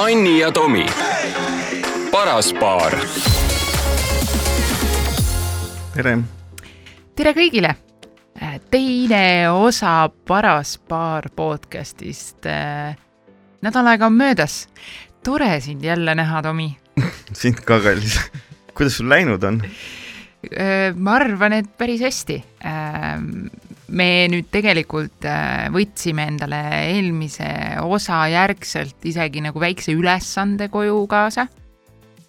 Anni ja Tomi, paras paar. tere. tere kõigile. teine osa Paras paar podcastist. nädal aega on möödas. tore sind jälle näha, Tomi. sind ka, kallis. kuidas sul läinud on? ma arvan, et päris hästi me nüüd tegelikult äh, võtsime endale eelmise osa järgselt isegi nagu väikse ülesande koju kaasa.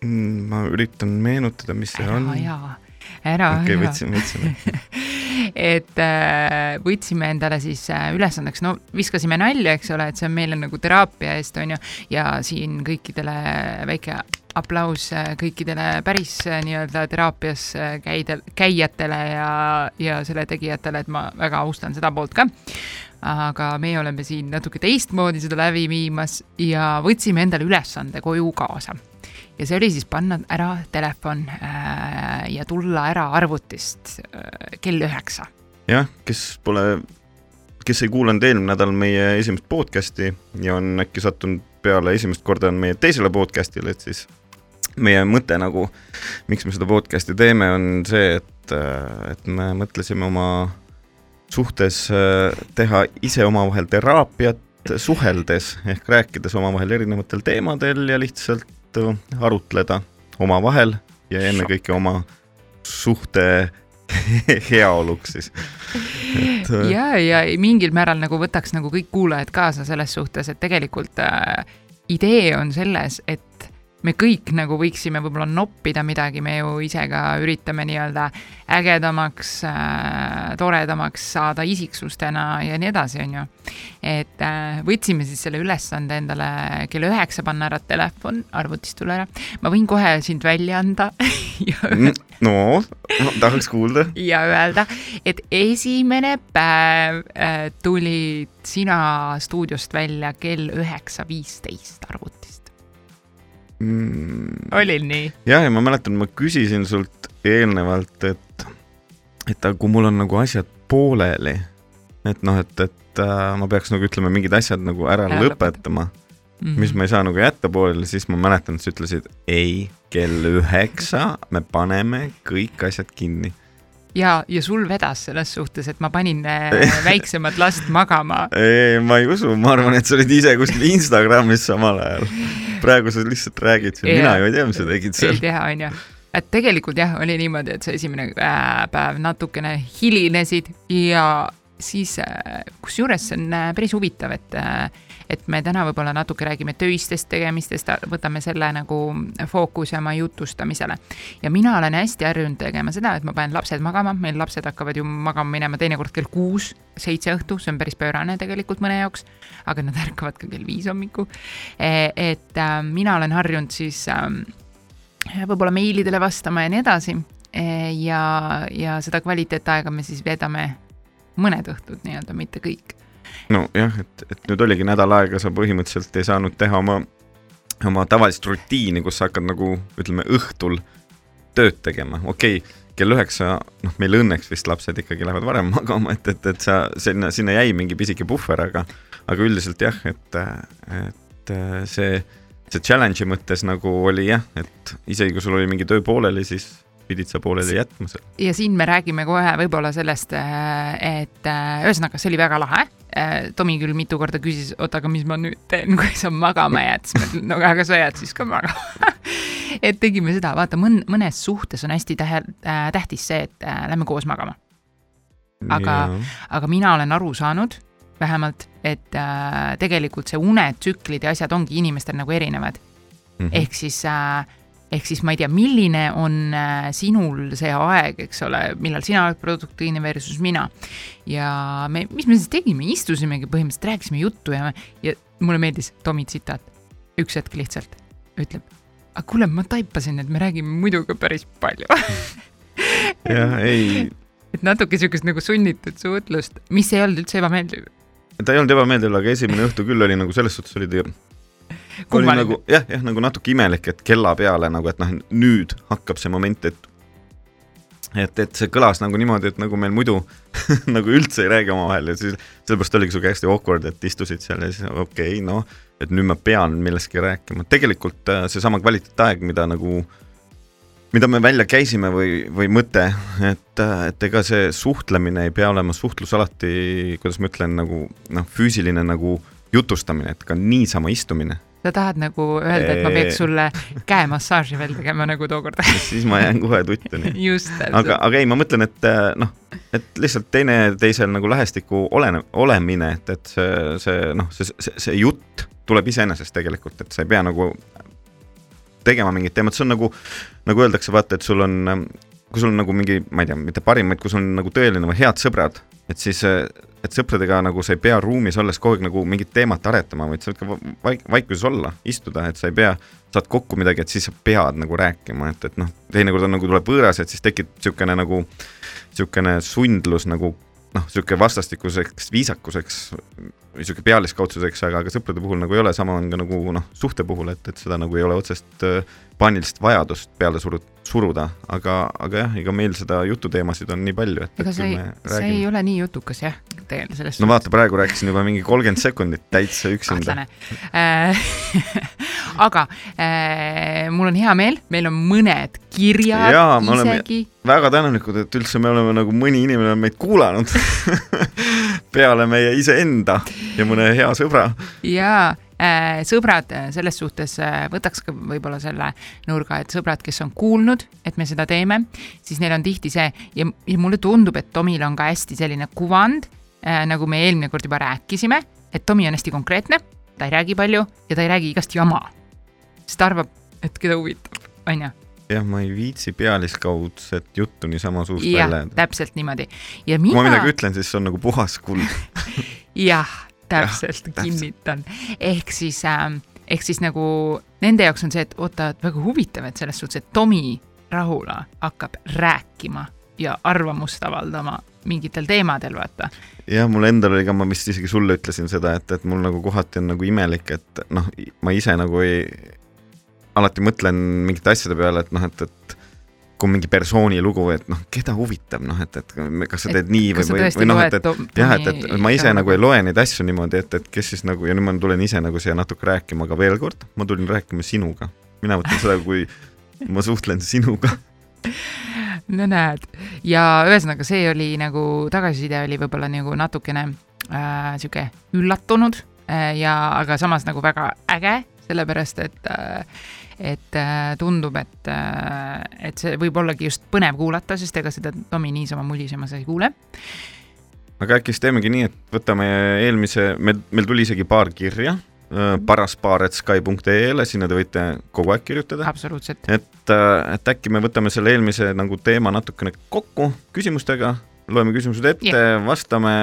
Mm, ma üritan meenutada, mis see ära on. jaa, ära okei okay,, võtsime, võtsime. Et äh, võtsime endale siis äh, ülesandeks, no viskasime nalja, eks ole, et see on meile nagu teraapia eest, on ju, ja siin kõikidele väike aplaus äh, kõikidele päris äh, nii-öelda teraapias äh, käidel, käijatele ja, ja selle tegijatele, et ma väga austan seda poolt ka. aga meie oleme siin natuke teistmoodi seda läbi viimas ja võtsime endale ülesande koju kaasa. ja see oli siis panna ära telefon äh, ja tulla ära arvutist äh, kell üheksa. jah, kes pole, kes ei kuulanud eelmine nädal meie esimest podcast'i ja on äkki sattunud peale esimest korda on meie teisele podcast'ile, et siis meie mõte nagu, miks me seda podcast'i teeme, on see, et, et me mõtlesime oma suhtes äh, teha ise omavahel teraapiat suheldes ehk rääkides omavahel erinevatel teemadel ja lihtsalt äh, arutleda omavahel ja ennekõike oma suhte heaoluks siis. äh, ja, ja mingil määral nagu võtaks nagu kõik kuulajad kaasa selles suhtes, et tegelikult äh, idee on selles, et me kõik nagu võiksime võib-olla noppida midagi, me ju ise ka üritame nii-öelda ägedamaks äh,, toredamaks saada isiksustena ja nii edasi, on ju. et äh, võtsime siis selle ülesande endale kell üheksa panna ära telefon, arvutist tulla ära. ma võin kohe sind välja anda no, no, tahaks kuulda. ja öelda, et esimene päev äh, tulid sina stuudiost välja kell üheksa viisteist arvutist mm.. oli nii? jah, ja ma mäletan, ma küsisin sult eelnevalt, et, et aga kui mul on nagu asjad pooleli, et noh, et, et äh, ma peaks nagu ütleme, mingid asjad nagu ära, ära lõpetama mm, -hmm. mis ma ei saa nagu jätta pooleli, siis ma mäletan, et sa ütlesid ei, kell üheksa me paneme kõik asjad kinni ja, ja sul vedas selles suhtes, et ma panin äh, väiksemat last magama. ei, ma ei usu, ma arvan, et sa olid ise kuskil Instagramis samal ajal. praegu sa lihtsalt räägid mina ju ei tea, mis sa tegid seal. ei tea, onju et tegelikult jah, oli niimoodi, et see esimene äh, päev natukene hilinesid ja siis äh, kusjuures see on päris huvitav, et et me täna võib-olla natuke räägime töistest tegemistest, võtame selle nagu fookuse oma jutustamisele. ja mina olen hästi harjunud tegema seda, et ma panen lapsed magama, meil lapsed hakkavad ju magama minema teinekord kell kuus, seitse õhtu, see on päris pöörane tegelikult mõne jaoks, aga nad ärkavad ka kell viis hommikul. E, et äh, mina olen harjunud siis äh, võib-olla meilidele vastama ja nii edasi e, ja, ja seda kvaliteetaega me siis veedame mõned õhtud nii-öelda, mitte kõik nojah, et, et nüüd oligi nädal aega, sa põhimõtteliselt ei saanud teha oma, oma tavalist rutiini, kus sa hakkad nagu ütleme õhtul tööd tegema, okei okay, kell üheksa, noh, meil õnneks vist lapsed ikkagi lähevad varem magama, et, et, et sa sinna, sinna jäi mingi pisike puhver, aga, aga üldiselt jah, et, et see, see challenge'i mõttes nagu oli jah, et isegi kui sul oli mingi töö pooleli, siis pidid sa pooleli jätma seal. ja siin me räägime kohe võib-olla sellest, et ühesõnaga, see oli väga lahe Äh, Tomi küll mitu korda küsis, oota, aga mis ma nüüd teen, kui sa magama jääd, siis ma ütlen, no aga sa jääd siis ka magama et tegime seda, vaata mõn-, mõnes suhtes on hästi tähe- äh,, tähtis see, et äh, lähme koos magama. aga, aga mina olen aru saanud vähemalt, et äh, tegelikult see unetsüklid ja asjad ongi inimestel nagu erinevad mm. -hmm. ehk siis äh, ehk siis ma ei tea, milline on äh, sinul see aeg, eks ole, millal sina oled produktiivne versus mina. ja me, mis me siis tegime, istusimegi põhimõtteliselt, rääkisime juttu ja, ja mulle meeldis Tomi tsitaat. üks hetk lihtsalt ütleb, aga kuule, ma taipasin, et me räägime muidu ka päris palju jah, ei. et natuke siukest nagu sunnitud suhtlust, mis ei olnud üldse ebameeldiv. ta ei olnud ebameeldiv, aga esimene õhtu küll oli nagu selles suhtes oli ta oli nagu jah, jah, nagu natuke imelik, et kella peale nagu, et noh, nüüd hakkab see moment, et et, et see kõlas nagu niimoodi, et nagu meil muidu nagu üldse ei räägi omavahel ja siis sellepärast oligi sihuke hästi awkward, et istusid seal ja siis okei okay,, noh, et nüüd ma pean millestki rääkima, tegelikult äh, seesama kvaliteetaeg, mida nagu mida me välja käisime või, või mõte, et, et ega see suhtlemine ei pea olema suhtlus alati, kuidas ma ütlen, nagu noh, füüsiline nagu jutustamine, et ka niisama istumine sa tahad nagu öelda, et ma peaks sulle käemassaaži veel tegema nagu tookord siis ma jään kohe tuttuni. just. aga, aga ei, ma mõtlen, et noh, et lihtsalt teineteisel nagu lähestikku olene, olemine, et, et see, see noh, see, see, see jutt tuleb iseenesest tegelikult, et sa ei pea nagu tegema mingit teemat, see on nagu, nagu öeldakse, vaata, et sul on, kui sul on nagu mingi, ma ei tea, mitte parim, vaid kui sul on nagu tõeline või head sõbrad, et siis et sõpradega nagu sa ei pea ruumis olles kogu aeg nagu mingit teemat aretama, vaid sa võid ka vaik-, vaikuses olla, istuda, et sa ei pea, saad kokku midagi, et siis sa pead nagu rääkima, et, et noh, teinekord on nagu tuleb võõras, et siis tekib niisugune nagu, niisugune sundlus nagu noh, niisugune vastastikuseks viisakuseks niisugune pealiskaudsuseks, aga, aga sõprade puhul nagu ei ole, sama on ka nagu noh, suhte puhul, et, et seda nagu ei ole otsest äh, paanilist vajadust peale suru-, suruda, aga, aga jah, ega meil seda jututeemasid on nii palju, et ega sa ei, sa ei ole nii jutukas jah, tegelikult selles no vaata, praegu rääkisin juba mingi kolmkümmend sekundit täitsa üksinda. Äh, aga äh, mul on hea meel, meil on mõned kirjad Jaa, isegi. väga tänulikud, et üldse me oleme nagu mõni inimene on meid kuulanud peale meie iseenda ja mõne hea sõbra. jaa Äh, sõbrad äh, selles suhtes äh, võtaks ka võib-olla selle nurga, et sõbrad, kes on kuulnud, et me seda teeme, siis neil on tihti see ja, ja mulle tundub, et Tomil on ka hästi selline kuvand, nagu me eelmine kord juba rääkisime, et Tomi on hästi konkreetne, ta ei räägi palju ja ta ei räägi igast jama. sest ta arvab, et keda huvitab, on ju jah, ma ei viitsi pealiskaudset juttu niisama suust ja, välja. täpselt niimoodi. ja mina. kui ma midagi ütlen, siis see on nagu puhas kuld jah, täpselt, kinnitan. ehk siis äh,, ehk siis nagu nende jaoks on see, et oota, väga huvitav, et selles suhtes, et Tomi Rahula hakkab rääkima ja arvamust avaldama mingitel teemadel, vaata. jah, mul endal oli ka, ma vist isegi sulle ütlesin seda, et, et mul nagu kohati on nagu imelik, et noh, ma ise nagu ei, alati mõtlen mingite asjade peale, et noh, et, et kui mingi persooni lugu, et noh, keda huvitab, noh, et, et kas sa teed et, nii või, või, või noh, et, et jah, et, et ma ise nagu ei loe neid asju niimoodi, et, et kes siis nagu ja nüüd ma tulen ise nagu siia natuke rääkima, aga veel kord, ma tulin rääkima sinuga. mina võtan seda, kui ma suhtlen sinuga no näed, ja ühesõnaga, see oli nagu tagasiside oli võib-olla nagu natukene äh, sihuke üllatunud äh, ja, aga samas nagu väga äge, sellepärast et äh, et äh, tundub, et, äh, et see võib ollagi just põnev kuulata, sest ega seda Tomi niisama mulisemas ei kuule. aga äkki siis teemegi nii, et võtame eelmise, meil, meil tuli isegi paar kirja äh, paraspaar.sky.ee-le, sinna te võite kogu aeg kirjutada. absoluutselt. et, et äkki me võtame selle eelmise nagu teema natukene kokku küsimustega loeme küsimused ette yeah., vastame,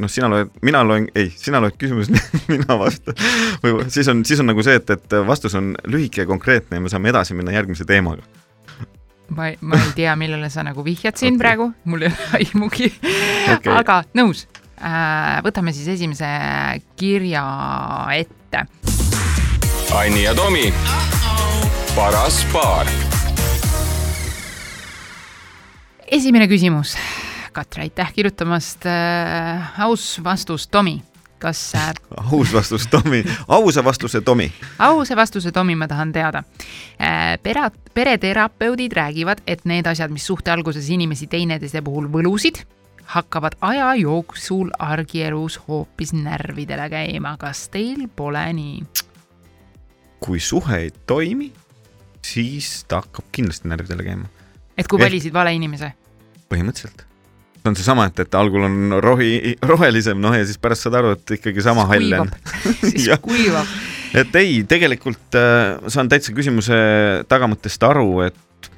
noh, sina loed, mina loen, ei, sina loed küsimused mina vastan. või siis on, siis on nagu see, et, et vastus on lühike ja konkreetne ja me saame edasi minna järgmise teemaga. ma ei, ma ei tea, millele sa nagu vihjad siin okay. praegu, mul ei ole aimugi okay.. aga nõus äh,. võtame siis esimese kirja ette. Anni ja Tomi, paras paar esimene küsimus Katre, aitäh kirjutamast äh,. aus vastus, Tomi, kas äh,? aus vastus, Tomi, ausa vastuse, Tomi. ausa vastuse, Tomi, ma tahan teada äh,. pere, pereterapeudid räägivad, et need asjad, mis suhte alguses inimesi teineteise puhul võlusid, hakkavad aja jooksul argielus hoopis närvidele käima. kas teil pole nii? kui suhe ei toimi, siis ta hakkab kindlasti närvidele käima. et kui valisid vale inimese? põhimõtteliselt on seesama, et, et algul on rohi, rohelisem, noh ja siis pärast saad aru, et ikkagi sama hall on. siis kuivab. et ei, tegelikult äh, saan täitsa küsimuse tagamõttest aru, et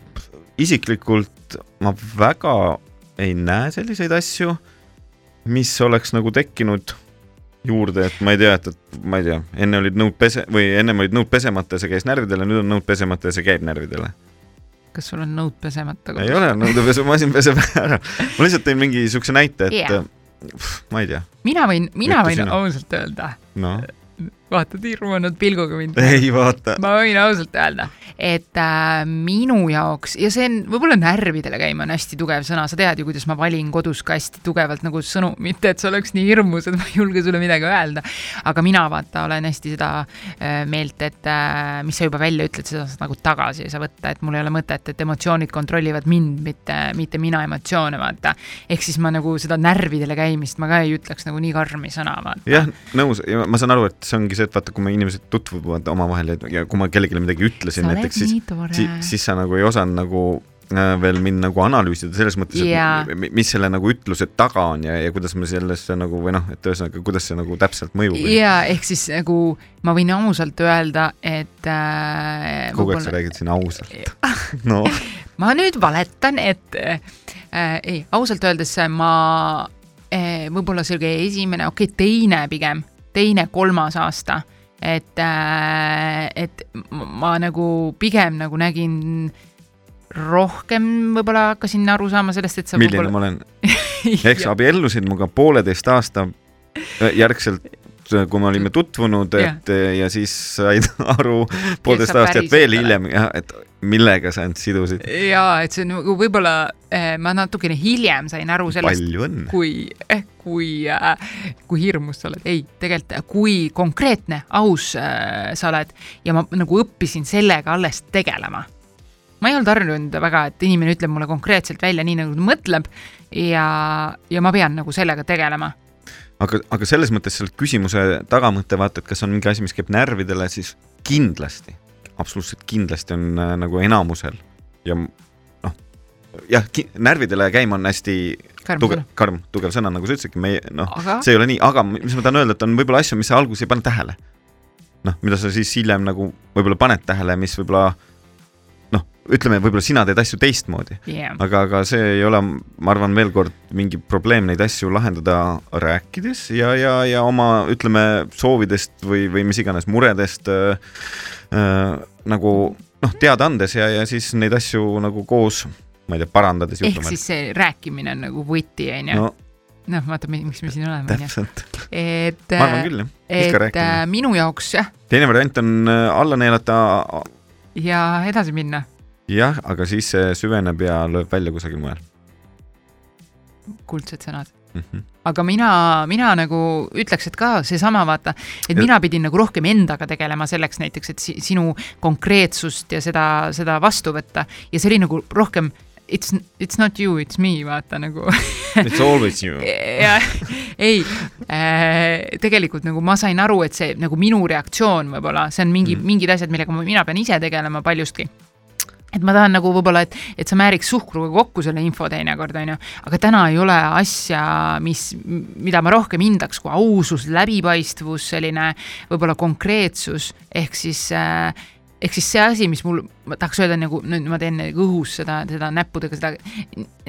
isiklikult ma väga ei näe selliseid asju, mis oleks nagu tekkinud juurde, et ma ei tea, et, et ma ei tea, enne olid nõud pese- või ennem olid nõud pesemata ja see käis närvidele, nüüd on nõud pesemata ja see käib närvidele kas sul on nõud pesemata ei ole, nõudepesemasin peseb ära. ma lihtsalt tõin mingi siukse näite, et yeah. pff, ma ei tea. mina võin, mina võin ausalt öelda no.. Vaatad hirmunud pilguga mind. ei vaata. ma võin ausalt öelda, et äh, minu jaoks ja see on võib-olla närvidele käima on hästi tugev sõna, sa tead ju, kuidas ma valin kodus ka hästi tugevalt nagu sõnu, mitte et see oleks nii hirmus, et ma ei julge sulle midagi öelda. aga mina vaata olen hästi seda äh, meelt, et äh, mis sa juba välja ütled, seda saad nagu tagasi ei saa võtta, et mul ei ole mõtet, et emotsioonid kontrollivad mind, mitte, mitte mina emotsioone, vaata. ehk siis ma nagu seda närvidele käimist ma ka ei ütleks nagu nii karmi sõna, vaata. jah, nõus ja ma saan aru, et see ongi see, et vaata, kui me inimesed tutvuvad omavahel ja kui ma kellelegi midagi ütlesin näiteks, siis, siis, siis sa nagu ei osanud nagu äh, veel mind nagu analüüsida selles mõttes, et Jaa. mi- mis selle nagu ütluse taga on ja, ja kuidas me sellesse nagu või noh, et ühesõnaga, kuidas see nagu täpselt mõjub. ja ehk siis nagu ma võin ausalt öelda, et äh, kogu aeg sa räägid siin ausalt. no ma nüüd valetan, et äh, ei, ausalt öeldes ma äh, võib-olla sihuke esimene, okei okay,, teine pigem, teine, kolmas aasta, et äh,, et ma, nagu pigem nagu nägin rohkem võib-olla hakkasin aru saama sellest, et sa milline ma olen? eks abiellusid minuga pooleteist aasta äh, järgselt kui me olime tutvunud, et ja, ja siis said aru poolteist aastat veel hiljem et millega sa end sidusid. ja et see on nagu võib-olla eh, ma natukene hiljem sain aru sellest, kui eh,, kui äh,, kui hirmus sa oled, ei, tegelikult kui konkreetne, aus äh, sa oled ja ma nagu õppisin sellega alles tegelema. ma ei olnud harjunud väga, et inimene ütleb mulle konkreetselt välja nii, nagu ta mõtleb ja, ja ma pean nagu sellega tegelema aga, aga selles mõttes selle küsimuse tagamõte, vaata, et kas on mingi asi, mis käib närvidele, siis kindlasti, absoluutselt kindlasti on äh, nagu enamusel. Ja noh, jah, närvidele käima on hästi karm tugev, karm, tugev sõna, nagu sa ütlesidki, me noh aga..., see ei ole nii, aga mis ma tahan öelda, et on võib-olla asju, mis sa alguses ei pane tähele. noh, mida sa siis hiljem nagu võib-olla paned tähele, mis võib-olla ütleme, võib-olla sina teed asju teistmoodi yeah., aga, aga see ei ole, ma arvan, veel kord mingi probleem neid asju lahendada rääkides ja, ja, ja oma, ütleme, soovidest või, või mis iganes muredest äh, äh, nagu noh, teada andes ja, ja siis neid asju nagu koos, ma ei tea, parandades. ehk siis see rääkimine on nagu võti, on ju no, noh, vaata, miks me siin oleme. täpselt. et, ma arvan küll, jah. et rääkimine. minu jaoks jah. teine variant on äh, alla neelata ja edasi minna. Jah, aga siis see süveneb ja lööb välja kusagil mujal. kuldsed sõnad mm. -hmm. aga mina, mina nagu ütleks, et ka seesama vaata, et ja... mina pidin nagu rohkem endaga tegelema selleks näiteks, et si sinu konkreetsust ja seda, seda vastu võtta ja see oli nagu rohkem it's, it's not you, it's me, vaata nagu It's always you jah, ei äh,, tegelikult nagu ma sain aru, et see nagu minu reaktsioon võib-olla, see on mingi mm., mingid asjad, millega mina pean ise tegelema paljuski et ma tahan nagu võib-olla, et, et sa määriks suhkruga kokku selle info teinekord, on ju, aga täna ei ole asja, mis, mida ma rohkem hindaks kui ausus, läbipaistvus, selline võib-olla konkreetsus, ehk siis äh, ehk siis see asi, mis mul, ma tahaks öelda nagu, nüüd ma teen õhus seda, seda näppudega seda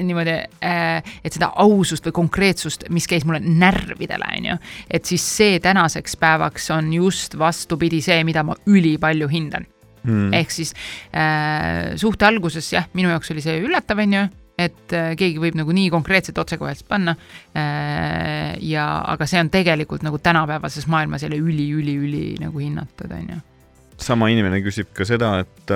niimoodi äh,, et seda ausust või konkreetsust, mis käis mulle närvidele, on ju. et siis see tänaseks päevaks on just vastupidi see, mida ma ülipalju hindan mm.. ehk siis äh, suhte alguses jah, minu jaoks oli see üllatav, on ju, et äh, keegi võib nagu nii konkreetselt otsekoheselt panna äh,. ja, aga see on tegelikult nagu tänapäevases maailmas jälle üli-üli-üli nagu hinnatud, on ju sama inimene küsib ka seda, et,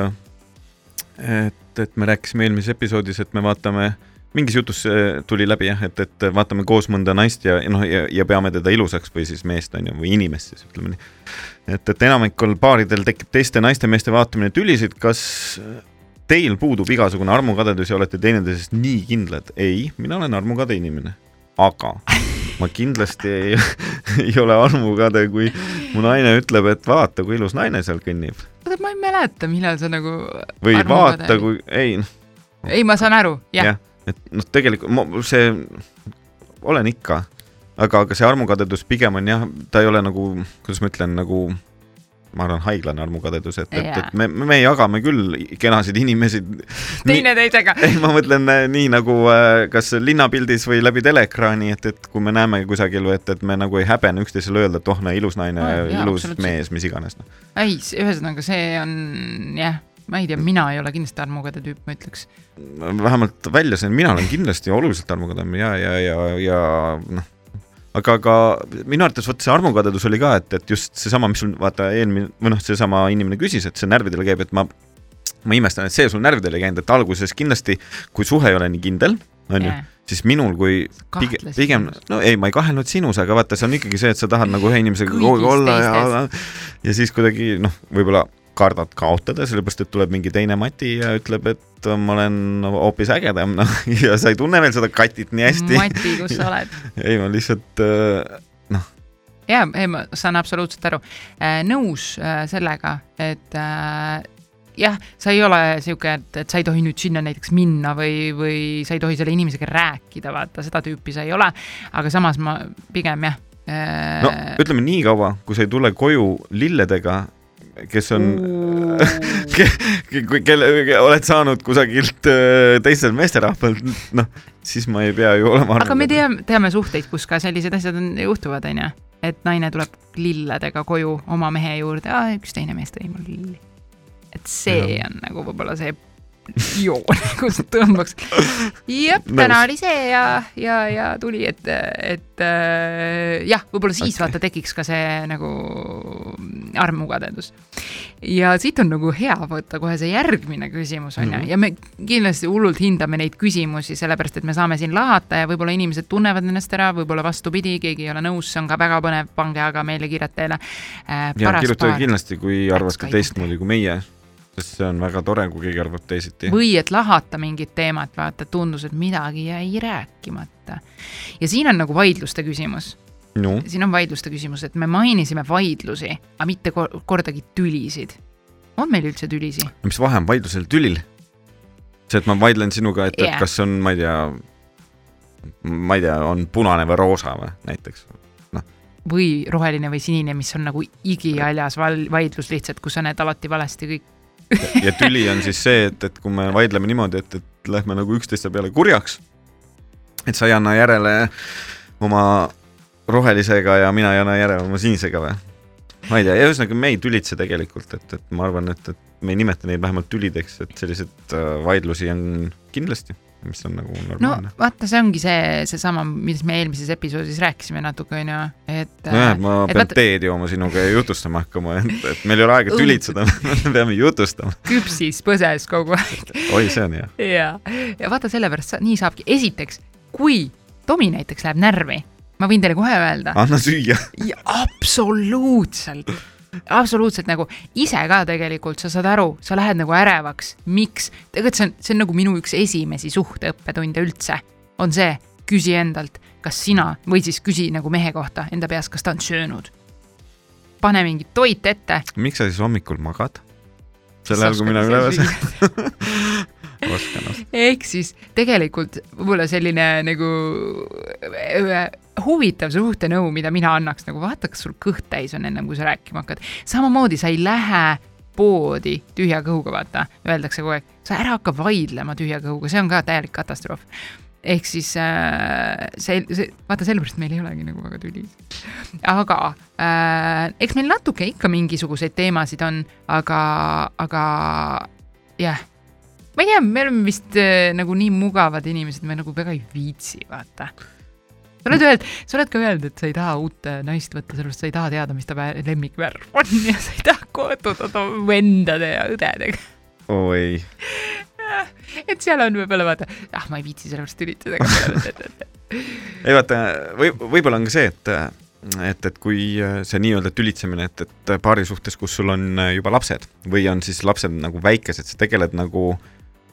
et, et me rääkisime eelmises episoodis, et me vaatame, mingis jutus tuli läbi jah, et, et vaatame koos mõnda naist ja noh, ja, ja peame teda ilusaks või siis meest on ju, või inimest siis ütleme nii. et, et enamikul paaridel tekib teiste naiste-meeste vaatamine tülisid, kas teil puudub igasugune armukadedus ja olete teineteises nii kindlad? ei, mina olen armukade inimene, aga ma kindlasti ei, ei ole armukade, kui mu naine ütleb, et vaata, kui ilus naine seal kõnnib. ma ei mäleta, millal sa nagu. või vaata, kui, ei. ei, ma saan aru, jah ja,. Et noh, tegelikult see, olen ikka, aga, aga see armukadedus pigem on jah, ta ei ole nagu, kuidas ma ütlen, nagu ma arvan, haiglane armukadedus, et, et, et me, me jagame küll kenasid inimesi. teineteisega. ei, ma mõtlen äh, nii nagu äh, kas linnapildis või läbi teleekraani, et, et kui me näeme kusagil, et, et me nagu ei häbene üksteisele öelda, et oh, näe, ilus naine no,, ilus mees, mis iganes no.. ei, ühesõnaga see on jah ma ei tea, mina ei ole kindlasti armukade tüüp, ma ütleks. vähemalt välja see, mina olen kindlasti oluliselt armukadem ja, ja, ja, ja noh aga, aga minu arvates vot see armukadedus oli ka, et, et just seesama, mis sul vaata eelmine või noh, seesama inimene küsis, et see närvidele käib, et ma ma imestan, et see sul närvidele ei käinud, et alguses kindlasti, kui suhe ei ole nii kindel, onju Jaa., siis minul kui pigem, pigem no ei, ma ei kahelnud sinus, aga vaata, see on ikkagi see, et sa tahad nagu ühe inimesega Kõigis kogu aeg olla ja ja siis kuidagi noh, võib-olla kardad kaotada, sellepärast et tuleb mingi teine Mati ja ütleb, et ma olen hoopis ägedam, noh, ja sa ei tunne veel seda katit nii hästi. Mati, kus sa oled? ei, ma lihtsalt äh, jaa, ei ma saan absoluutselt aru. nõus äh, sellega, et äh, jah, sa ei ole sihuke, et, et sa ei tohi nüüd sinna näiteks minna või, või sa ei tohi selle inimesega rääkida, vaata seda tüüpi sa ei ole. aga samas ma pigem jah äh, no ütleme nii kaua, kui sa ei tule koju lilledega, kes on, kui kelle oled saanud kusagilt äh, teiselt meesterahvalt, noh, siis ma ei pea ju olema aga me teame, teame suhteid, kus ka sellised asjad on, juhtuvad, onju. et naine tuleb lilledega koju oma mehe juurde, üks teine mees tõi mulle lilli. et see Jah. on nagu võib-olla see joon, kus tõmbaks. jep, täna oli see ja, ja, ja tuli, et, et äh, jah, võib-olla siis okay. vaata tekiks ka see nagu armukadedus. ja siit on nagu hea võtta kohe see järgmine küsimus on ju Mhm. ja me kindlasti hullult hindame neid küsimusi, sellepärast et me saame siin lahata ja võib-olla inimesed tunnevad ennast ära, võib-olla vastupidi, keegi ei ole nõus, see on ka väga põnev, pange aga meile kirjad teile äh,. ja kirjutage kindlasti, kui arvate teistmoodi kui meie, sest see on väga tore, kui keegi arvab teisiti. või et lahata mingit teemat, vaata, tundus, et midagi jäi rääkimata. ja siin on nagu vaidluste küsimus, no siin on vaidluste küsimus, et me mainisime vaidlusi, aga mitte kor- kordagi tülisid. on meil üldse tülisi? mis vahe on vaidlusel tülil? see, et ma vaidlen sinuga, et yeah., et kas on, ma ei tea, ma ei tea, on punane või roosa või näiteks. või roheline või sinine, mis on nagu igihaljas vaidlus lihtsalt, kus sa näed alati valesti kõik. ja tüli on siis see, et, et kui me vaidleme niimoodi, et, et lähme nagu üksteise peale kurjaks, et sa ei anna järele oma rohelisega ja mina ei anna järele oma sinisega või? ma ei tea, ja ühesõnaga me ei tülitse tegelikult, et, et ma arvan, et, et me ei nimeta neid vähemalt tülideks, et selliseid äh, vaidlusi on kindlasti, mis on nagu no normaalne. vaata, see ongi see, seesama, millest me eelmises episoodis rääkisime natuke, onju, et. nojah, et ma et pean vaata- teed jooma sinuga ja jutustama hakkama, et, et meil ei ole aega tülitseda, me peame jutustama. küpsis põses kogu aeg. oi, see on hea. ja, ja vaata, sellepärast sa, nii saabki, esiteks, kui Tomi näiteks läheb närvi, ma võin teile kohe öelda, anna süüa. absoluutselt, absoluutselt nagu ise ka tegelikult sa saad aru, sa lähed nagu ärevaks, miks, tegelikult see on, see on nagu minu üks esimesi suhteõppetunde üldse, on see, küsi endalt, kas sina või siis küsi nagu mehe kohta enda peas, kas ta on söönud. pane mingi toit ette. miks sa siis hommikul magad? sel ajal, kui mina üleval olen. oskan, oskan. ehk siis tegelikult võib-olla selline nagu äh, huvitav suhtenõu, mida mina annaks nagu vaata, kas sul kõht täis on ennem kui sa rääkima hakkad. samamoodi sa ei lähe poodi tühja kõhuga, vaata, öeldakse kogu aeg, sa ära hakka vaidlema tühja kõhuga, see on ka täielik katastroof. ehk siis äh, see, see, vaata sellepärast meil ei olegi nagu väga tüli. aga äh, eks meil natuke ikka mingisuguseid teemasid on, aga, aga jah ma ei tea, me oleme vist äh, nagu nii mugavad inimesed, me nagu väga ei viitsi, vaata. Sa oled öelnud, sa oled ka öelnud, et sa ei taha uut äh, naist võtta, sellepärast sa ei taha teada, mis ta vä- lemmikvärv on. Ja sa ei taha kohtuda oma vendade ja õdedega. oi, et seal on võib-olla vaata, ah ma ei viitsi sellepärast üritada ei vaata, või võib-olla on ka see, et et, et kui see nii-öelda tülitsemine, et, et paari suhtes, kus sul on juba lapsed või on siis lapsed nagu väikesed, sa tegeled nagu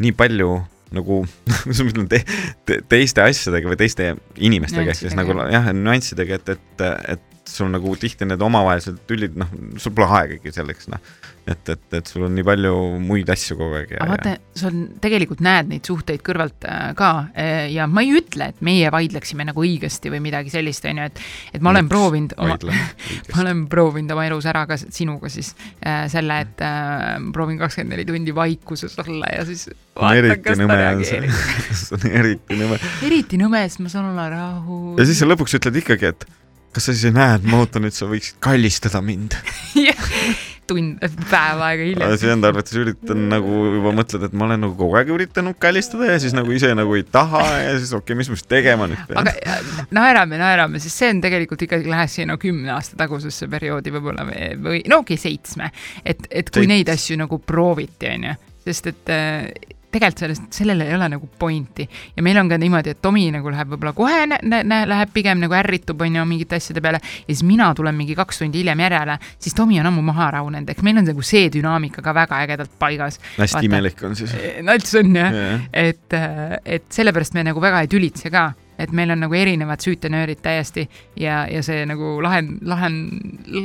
nii palju nagu, kuidas ma ütlen te,, te, teiste asjadega või teiste inimestega, ehk siis nagu jah, nüanssidega, et, et, et sul nagu tihti need omavahelised tülid, noh, sul pole aegagi selleks, noh. et, et, et sul on nii palju muid asju kogu aeg aga vaata, sa on, tegelikult näed neid suhteid kõrvalt äh, ka äh, ja ma ei ütle, et meie vaidleksime nagu õigesti või midagi sellist, on ju, et, et ma olen proovinud oma, ma olen proovinud oma elus ära ka sinuga siis äh, selle, et äh, proovin kakskümmend neli tundi vaikuses olla ja siis vaatan, eriti kas ta reageerib., see on eriti nõme. eriti nõme, sest ma saan olla rahul. ja siis sa lõpuks ütled ikkagi, et kas sa siis ei näe, et ma ootan, et sa võiksid kallistada mind. tund, päev aega hiljem. siis enda arvates üritan nagu juba mõtled, et ma olen nagu kogu aeg üritanud kallistada ja siis nagu ise nagu ei taha ja siis okei okay,, mis ma siis tegema nüüd pean aga. äh, naerame, naerame, sest see on tegelikult ikkagi läheks sinna kümne aasta tagusesse perioodi võib-olla või, või no okei okay,, seitsme. et, et kui Seits- neid asju nagu prooviti, onju, sest et äh, tegelikult sellest, sellel ei ole nagu pointi. Ja meil on ka niimoodi, et Tomi nagu läheb võib-olla kohe, läheb pigem nagu ärritub, on ju, mingite asjade peale. Ja siis mina tulen mingi kaks tundi hiljem järele, siis Tomi on ammu maha rahunenud, ehk meil on nagu see dünaamika ka väga ägedalt paigas. hästi imelik on siis. nalts on jah. Jah. et, et sellepärast me nagu väga ei tülitse ka, et meil on nagu erinevad süütenöörid täiesti ja, ja see nagu lahen-, lahen-,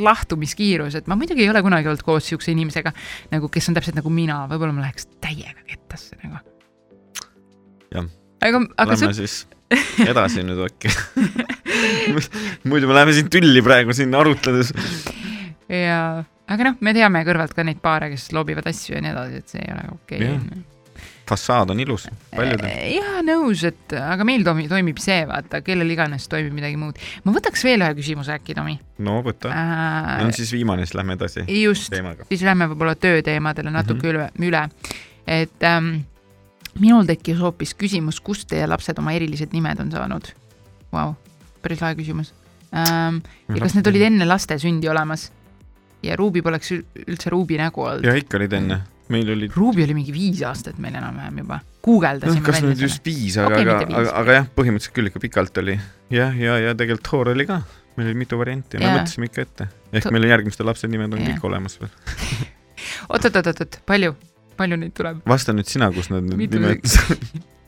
lahtumiskiirus, et ma muidugi ei ole kunagi olnud koos siukse inimesega nagu, kes on täpselt nagu mina, võib-olla ma läheks täiega kettasse nagu. Jah. aga, aga Lähme see, siis edasi nüüd äkki. muidu me läheme siin tülli praegu siin arutledes. ja, aga noh, me teame kõrvalt ka neid paare, kes loobivad asju ja nii edasi, et see ei ole okei okay.. fassaad on ilus, paljudel. jah, nõus, et aga meil toimi, toimib see, vaata, kellel iganes toimib midagi muud. ma võtaks veel ühe küsimuse äkki, Tomi no võta. äh, on. siis viimane, siis lähme edasi just, siis lähme võib-olla tööteemadele natuke mm -hmm. üle, üle, et ähm, minul tekkis hoopis küsimus, kust teie lapsed oma erilised nimed on saanud wow,? päris lahe küsimus ähm,. ja kas need olid enne laste sündi olemas? ja Ruubi poleks ül- üldse Ruubi nägu olnud. ja ikka olid enne, meil olid Ruubi oli mingi viis aastat meil enam-vähem juba, guugeldasime kas nüüd just viis, aga okay,, aga aga, aga jah, põhimõtteliselt küll ikka pikalt oli. jah, ja, ja tegelikult Thor oli ka, meil oli mitu varianti ja me Jaa. mõtlesime ikka ette. ehk To- meil on järgmiste lapse nimed on Jaa. kõik olemas veel. oot-oot-oot-oot, palju, palju neid tuleb? vasta nüüd sina, kus need Mitu nimed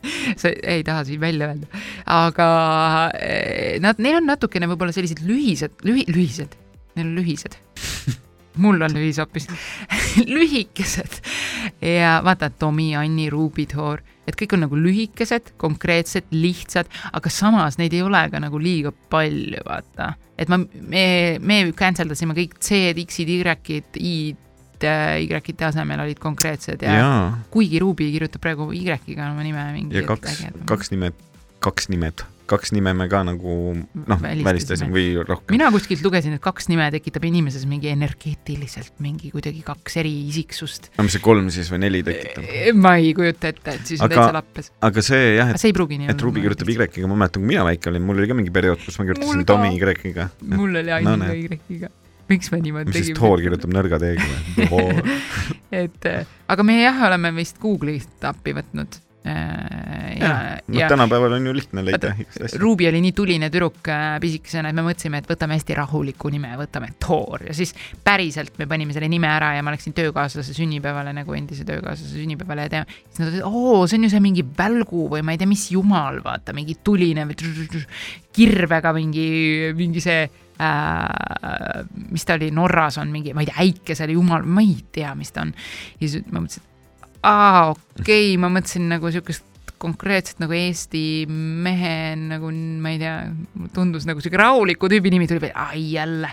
sa ei taha siin välja öelda, aga eh, nad, neil on natukene võib-olla sellised lühised, lühi-, lühised, neil on lühised. mul on lühis hoopis, lühikesed ja vaata, Tomi, Anni, Ruubi, Thor, et kõik on nagu lühikesed, konkreetsed, lihtsad, aga samas neid ei ole ka nagu liiga palju, vaata. et ma, me, me cancel dasime kõik C-d, X-id, Y-id, I-d, Y-ite asemel olid konkreetsed ja, ja. kuigi Ruubi kirjutab praegu Y-ga oma nime mingi ja kaks, kaks nimed, kaks nimed, kaks nime me ka nagu noh, Välistasime. või rohkem. mina kuskilt lugesin, et kaks nime tekitab inimeses mingi energeetiliselt mingi kuidagi kaks eri isiksust. no mis see kolm siis või neli tekitab? ma ei kujuta ette, et siis on Aga- täitsa lappes. aga see jah, et, nii et Ruubi kirjutab Y-ga, ma mäletan, kui mina väike olin, mul oli ka mingi periood, kus ma kirjutasin. Tomi Y-ga. mul oli ainult. Y-ga. Miks me niimoodi mis siis Thor kirjutab nõrga teega või? et äh, aga me jah, oleme vist Google'ist appi võtnud. ja, noh, ja tänapäeval on ju lihtne leida igast asju. Ruubi oli nii tuline tüdruk äh, pisikesena, et me mõtlesime, et võtame hästi rahuliku nime, võtame Thor ja siis päriselt me panime selle nime ära ja ma läksin töökaaslase sünnipäevale nagu endise töökaaslase sünnipäevale ja teeme, siis nad ütlesid, oo, see on ju see mingi välgu või ma ei tea, mis jumal, vaata mingi tuline või kirvega mingi, mingi see äh, mis ta oli, Norras on mingi, ma ei tea, äikesele jumal, ma ei tea, mis ta on. ja siis ma mõtlesin, et aa, okei okay,, ma mõtlesin nagu siukest konkreetselt nagu Eesti mehe nagu ma ei tea, tundus nagu siuke rahuliku tüübi nimi tuli ai jälle.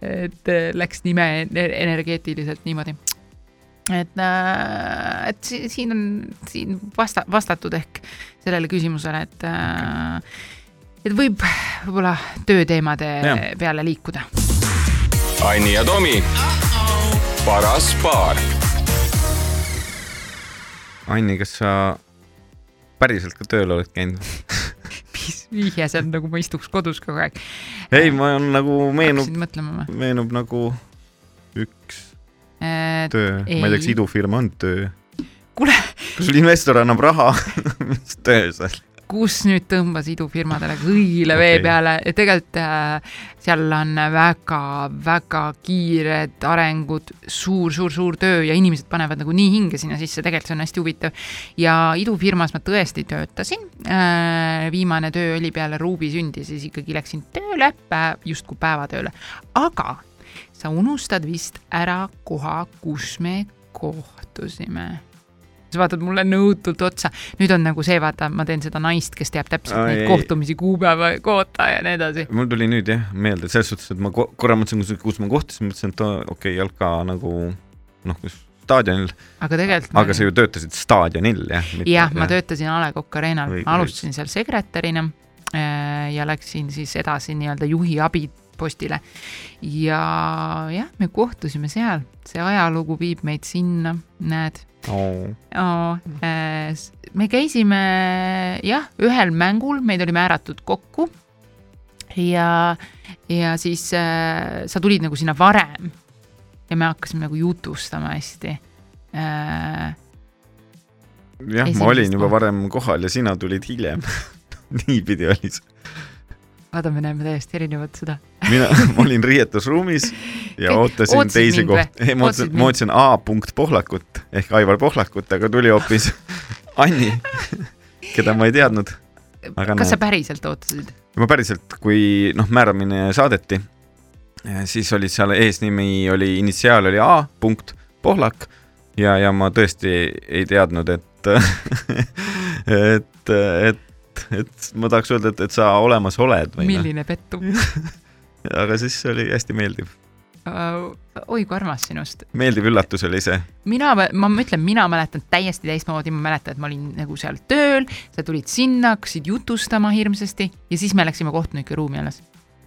et äh, läks nime ener- energeetiliselt niimoodi. et, et si- siin on siin vasta-, vastatud ehk sellele küsimusele, et okay. et võib võib-olla tööteemade Jah. peale liikuda. Anni ja Tomi, paras paar Anni, kas sa päriselt ka tööl oled käinud? mis vihje see on, nagu ma istuks kodus kogu aeg. ei, ma on nagu meenub, meenub nagu üks Äh, töö, ma ei tea, kas idufirma on töö. kuule, kui sul investor annab raha, mis töö see on? Kus nüüd tõmbas idufirmadele kõigile vee Okei. peale ja tegelikult äh, seal on väga-väga kiired arengud suur, suur, suur töö ja inimesed panevad nagu nii hinge sinna sisse, tegelikult see on hästi huvitav. ja idufirmas ma tõesti töötasin äh,. viimane töö oli peale Ruubi sündi, siis ikkagi läksin tööle, päev, justkui päevatööle, aga sa unustad vist ära koha, kus me kohtusime sa vaatad mulle nõutult otsa, nüüd on nagu see, vaata, ma teen seda naist, kes teab täpselt Ai, neid ei. kohtumisi, kuupäeva, kohta ja nii edasi. mul tuli nüüd jah meelde, selles suhtes, et ma ko- korra mõtlesin, kus, ma kohtasin, mõtlesin, et okei okay,, jalka nagu noh, kus staadionil, aga tegelikult. aga sa ju töötasid staadionil jah? jah, ma töötasin A Le Coq Arena'l, alustasin seal sekretärina äh, ja läksin siis edasi nii-öelda juhi abipostile. ja jah, me kohtusime seal, see ajalugu viib meid sinna, näed oh.. Oh, me käisime jah, ühel mängul, meid oli määratud kokku. ja, ja siis äh, sa tulid nagu sinna varem ja me hakkasime nagu jutustama hästi äh,. jah, ma olin juba varem kohal ja sina tulid hiljem. niipidi oli see. vaata, me näeme täiesti erinevat seda. mina, ma olin riietusruumis ja ootasin ootasid teisi kohti, ei ma ootasin, ma ootasin A punkt Pohlakut ehk Aivar Pohlakut, aga tuli hoopis Anni, keda ma ei teadnud. Kas sa näed. päriselt ootasid? ma päriselt, kui noh, määramine saadeti, siis oli seal eesnimi oli, initsiaal oli A punkt Pohlak ja, ja ma tõesti ei teadnud, et, et, et, et ma tahaks öelda, et, et sa olemas oled noh, milline pettum aga siis oli hästi meeldiv, uh,. oi kui armas sinust. meeldiv üllatus oli see. mina, ma ütlen, mina mäletan täiesti teistmoodi, ma mäletan, et ma olin nagu seal tööl, sa tulid sinna, hakkasid jutustama hirmsasti ja siis me läksime kohtunike ruumi alles.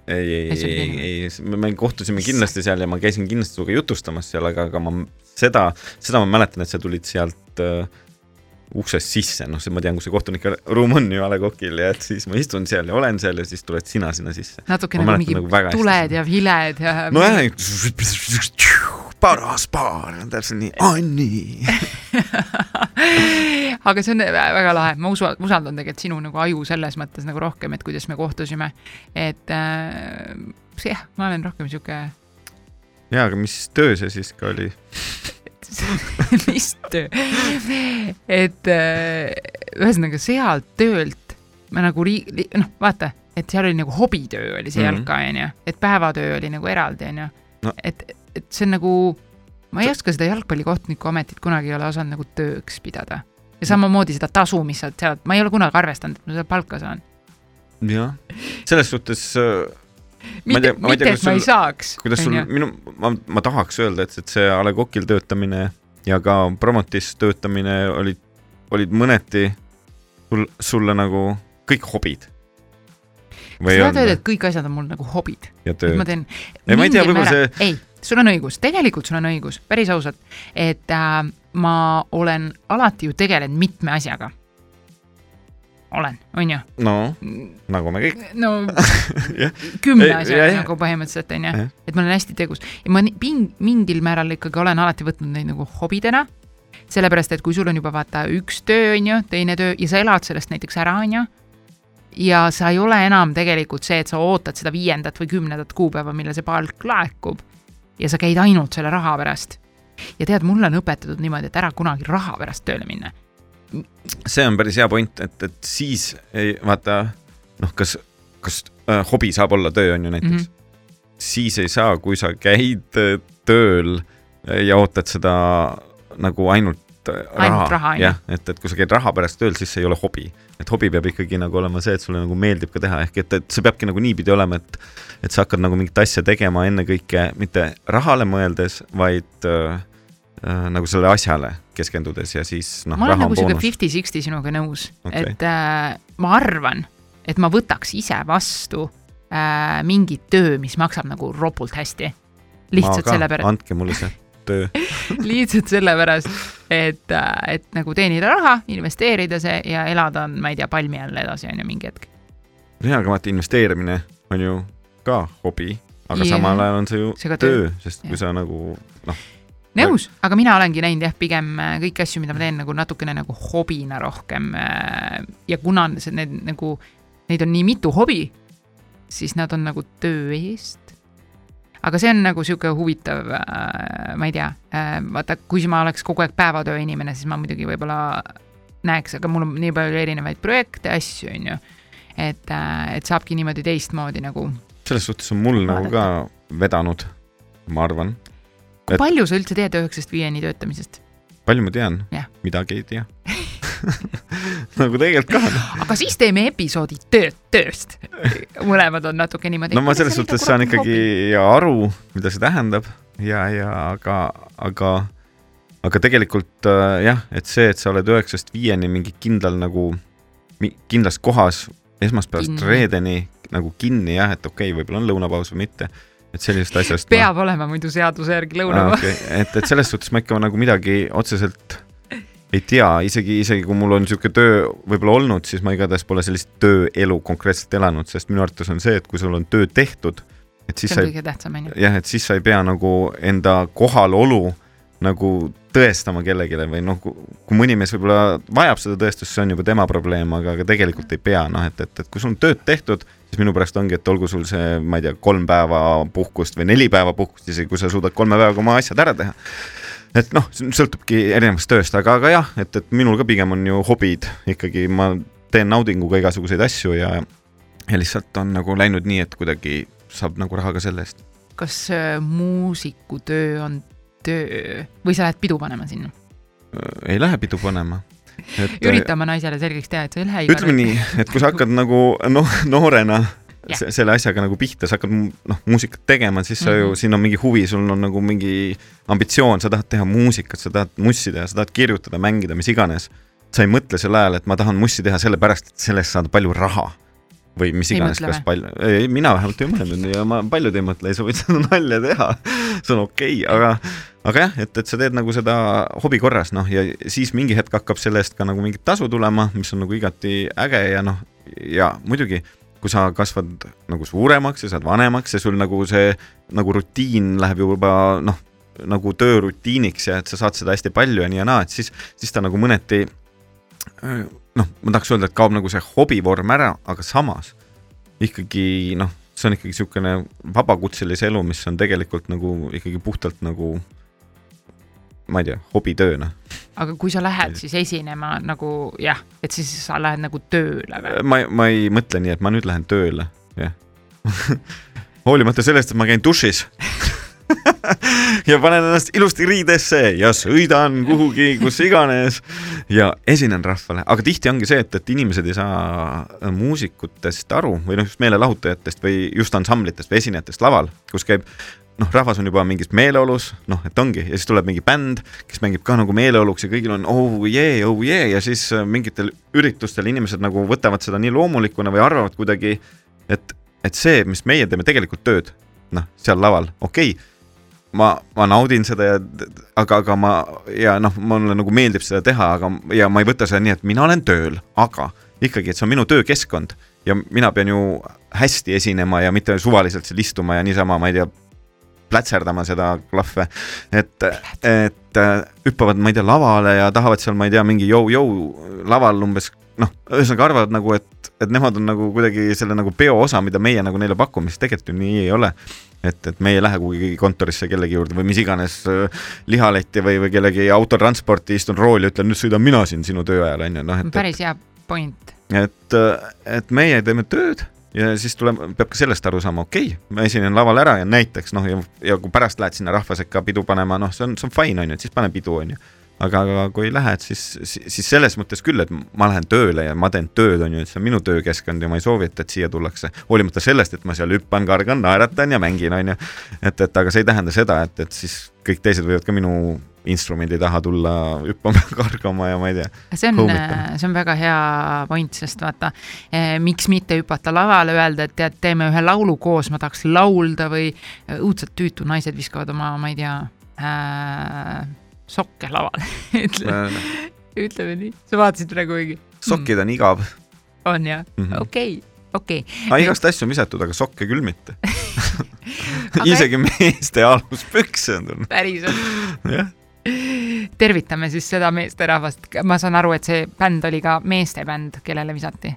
ei, ei, Ei, ei me kohtusime kindlasti seal ja ma käisin kindlasti sinuga jutustamas seal, aga, aga ma seda, seda ma mäletan, et sa tulid sealt äh, uksest sisse, noh, ma tean, kus see kohtunike ruum on ju A Le Coqil ja et siis ma istun seal ja olen seal ja siis tuled sina sinna sisse. natuke nagu mingi nagu tuled ja viled ja. nojah, paras paar, täpselt nii, Anni. aga see on vä- väga lahe, ma usu, usaldan tegelikult sinu nagu aju selles mõttes nagu rohkem, et kuidas me kohtusime. et äh, jah, ma olen rohkem sihuke, jaa, aga mis töö see siis ka oli? mis töö, et äh, ühesõnaga sealt töölt ma nagu ri-, noh, vaata, et seal oli nagu hobitöö oli see Mhm. jalka, onju, et päevatöö oli nagu eraldi, onju No.. et, et see on nagu, ma ei oska seda jalgpallikohtuniku ametit kunagi ei ole osanud nagu tööks pidada. ja samamoodi seda tasu, mis sealt saad, ma ei ole kunagi arvestanud, et ma seda palka saan. jah, selles suhtes äh, mitte mitte, et ma ei saaks. kuidas sul, minu, ma, ma tahaks öelda, et, et see A Le Coqil töötamine ja ka Promotis töötamine olid, olid mõneti sul, sulle nagu kõik hobid. või sa tahad öelda, et kõik asjad on mul nagu hobid, et ma? teen. Ei, ma ei tea, võib-olla see- ei, sul on õigus, tegelikult sul on õigus, päris ausalt, et äh, ma olen alati ju tegelenud mitme asjaga. olen, on ju? no nagu me kõik. no kümne asjaga nagu põhimõtteliselt on ju Jah., et ma olen hästi tegus ja ma ping- mingil määral ikkagi olen alati võtnud neid nagu hobidena. sellepärast, et kui sul on juba vaata üks töö on ju, teine töö ja sa elad sellest näiteks ära, on ju. ja sa ei ole enam tegelikult see, et sa ootad seda viiendat või kümnendat kuupäeva, millal see palk laekub ja sa käid ainult selle raha pärast. ja tead, mulle on õpetatud niimoodi, et ära kunagi raha pärast tööle minna. See on päris hea point, et, et siis ei vaata noh, kas, kas äh, hobi saab olla töö on ju näiteks mm. -hmm. siis ei saa, kui sa käid äh, tööl ja ootad seda nagu ainult äh, raha, ju. jah, et, et kui sa käid raha pärast tööl, siis see ei ole hobi. et hobi peab ikkagi nagu olema see, et sulle nagu meeldib ka teha, ehk et, et see peabki nagu niipidi olema, et et sa hakkad nagu mingit asja tegema ennekõike mitte rahale mõeldes, vaid äh, äh, nagu sellele asjale keskendudes ja siis noh, ma olen nagu sihuke fifty-sixty sinuga nõus okay., et äh, ma arvan, et ma võtaks ise vastu äh, mingit töö, mis maksab nagu ropult hästi. lihtsalt sellepärast, andke mulle see töö. lihtsalt sellepärast, et, et nagu teenida raha, investeerida see ja elada ma ei tea, palmi all edasi on ju mingi hetk. jaa, aga vaata, investeerimine on ju ka hobi, aga Jah. samal ajal on see ju See töö. töö, sest kui Jah. sa nagu noh, nõus, aga mina olengi näinud jah, pigem äh, kõiki asju, mida ma teen nagu natukene nagu hobina rohkem. ja kuna see, need nagu, neid on nii mitu hobi, siis nad on nagu töö eest. aga see on nagu sihuke huvitav, ma ei tea, vaata, kui ma oleks kogu aeg päevatöö inimene, siis ma muidugi võib-olla näeks, aga mul on nii palju erinevaid projekte, asju, on ju. et, et saabki niimoodi teistmoodi nagu. selles suhtes on mul nagu ka vedanud, ma arvan. Et- palju sa üldse tead üheksast viieni töötamisest? palju ma tean midagi ei tea nagu tegelikult ka. aga siis teeme episoodi tööd tööst. mõlemad on natuke niimoodi. no ma selles suhtes saan ikkagi aru, mida see tähendab ja, ja aga, aga, aga tegelikult äh, jah, et see, et sa oled üheksast viieni mingi kindlal nagu, kindlas kohas esmaspäevast reedeni nagu kinni jah, et okei okay,, võib-olla on lõunapaus või mitte, et sellisest asjast. peab olema muidu seaduse järgi lõunapaus. okay.. et, et selles suhtes ma ikka nagu midagi otseselt ei tea, isegi, isegi kui mul on niisugune töö võib-olla olnud, siis ma igatahes pole sellist tööelu konkreetselt elanud, sest minu arvates on see, et kui sul on töö tehtud, et siis see on kõige tähtsam, on ju. jah, et siis sa ei pea nagu enda kohalolu nagu tõestama kellelegi või noh, kui mõni mees võib-olla vajab seda tõestust, see on juba tema probleem, aga, aga tegelikult ei pea, noh et, et, et kui sul on tööd tehtud, siis minu pärast ongi, et olgu sul see, ma ei tea, kolm päeva puhkust või neli päeva puhkust, isegi kui sa suudad kolme päevaga oma asjad ära teha et noh, sõltubki erinevast tööst, aga, aga jah, et, et minul ka pigem on ju hobid ikkagi, ma teen naudinguga igasuguseid asju ja, ja lihtsalt on nagu läinud nii, et kuidagi saab nagu raha ka selle eest. kas äh, muusikutöö on töö või sa lähed pidu panema sinna? ei lähe pidu panema. ürita oma naisele selgeks teha, et sa ei lähe ütleme nii, et kui sa hakkad nagu noh, noorena se- selle asjaga nagu pihta, sa hakkad noh, muusikat tegema, siis sa ju Mhm., siin on mingi huvi, sul on nagu mingi ambitsioon, sa tahad teha muusikat, sa tahad mussi teha, sa tahad kirjutada, mängida, mis iganes. sa ei mõtle sel ajal, et ma tahan mussi teha sellepärast, et sellest saada palju raha või mis iganes, kas palju, mina vähemalt ei mõelnud ja ma paljud ei mõtle, sa võid seda nalja teha, see on okei okay,, aga aga jah, et, et sa teed nagu seda hobi korras, noh, ja siis mingi hetk hakkab selle eest ka nagu mingit tasu tulema, mis on nagu igati äge ja noh, ja muidugi, kui sa kasvad nagu suuremaks ja saad vanemaks ja sul nagu see nagu rutiin läheb juba noh, nagu töörutiiniks ja et sa saad seda hästi palju ja nii ja naa, et siis, siis ta nagu mõneti noh, ma tahaks öelda, et kaob nagu see hobivorm ära, aga samas ikkagi noh, see on ikkagi niisugune vabakutselise elu, mis on tegelikult nagu ikkagi puhtalt nagu ma ei tea, hobitööna. aga kui sa lähed siis esinema nagu jah, et siis sa lähed nagu tööle või? ma, ma ei mõtle nii, et ma nüüd lähen tööle, jah. hoolimata sellest, et ma käin dušis ja panen ennast ilusti riidesse ja sõidan kuhugi, kus iganes. Ja esinen rahvale, aga tihti ongi see, et, et inimesed ei saa muusikutest aru või noh, just meelelahutajatest või just ansamblitest või esinejatest laval, kus käib noh, rahvas on juba mingis meeleolus, noh, et ongi. Ja siis tuleb mingi bänd, kes mängib ka nagu meeleoluks ja kõigil on oh yeah, oh yeah. Ja siis äh, mingitel üritustel inimesed nagu võtavad seda nii loomulikuna või arvavad kuidagi, et, et see, mis meie teeme tegelikult tööd, noh, seal laval, okei. okay, ma, ma naudin seda ja aga, aga ma ja noh, mulle nagu meeldib seda teha, aga ja ma ei võta seda nii, et mina olen tööl, aga ikkagi, et see on minu töökeskkond ja mina pean ju hästi esinema ja mitte suvaliselt seal istuma ja niisama, ma ei tea, plätserdama seda klahve, et, et hüppavad, ma ei tea, lavale ja tahavad seal, ma ei tea, mingi jõu-jõu laval umbes noh, ühesõnaga arvavad nagu, et, et nemad on nagu kuidagi selle nagu peo osa, mida meie nagu neile pakume, siis tegelikult ju nii ei ole et, et me ei lähe kuhugi kontorisse kellegi juurde või mis iganes äh, lihaletti või, või kellegi autotransporti, istun rooli, ütlen nüüd sõidan mina siin sinu töö ajal onju, noh et, päris hea point. et, et meie teeme tööd ja siis tuleb, peab ka sellest aru saama, okei okay,, ma esinen laval ära ja näiteks noh, ja, ja kui pärast lähed sinna rahva sekka pidu panema, noh, see on, see on fine onju, et siis pane pidu onju aga, aga kui ei lähe, et siis, siis selles mõttes küll, et ma lähen tööle ja ma teen tööd, on ju, et see on minu töökeskkond ja ma ei soovi, et, et siia tullakse. hoolimata sellest, et ma seal hüppan, kargan, naeratan ja mängin, on ju. et, et aga see ei tähenda seda, et, et siis kõik teised võivad ka minu instrumendi taha tulla hüppama, kargama ja ma ei tea. see on see on väga hea point, sest vaata eh,, miks mitte hüpata lavale, öelda, et tead, teeme ühe laulu koos, ma tahaks laulda või eh, õudselt tüütu naised viskavad oma, ma ei tea äh,, sokke lavale ütleme, ütleme nii, sa vaatasid praegu õige. sokid on igav, on jah, Mhm. okei, okei. aga igast asju on visatud, aga sokke küll mitte. isegi meeste aluspükse on tulnud, päriselt. jah. tervitame siis seda meesterahvast, ma saan aru, et see bänd oli ka meeste bänd, kellele visati.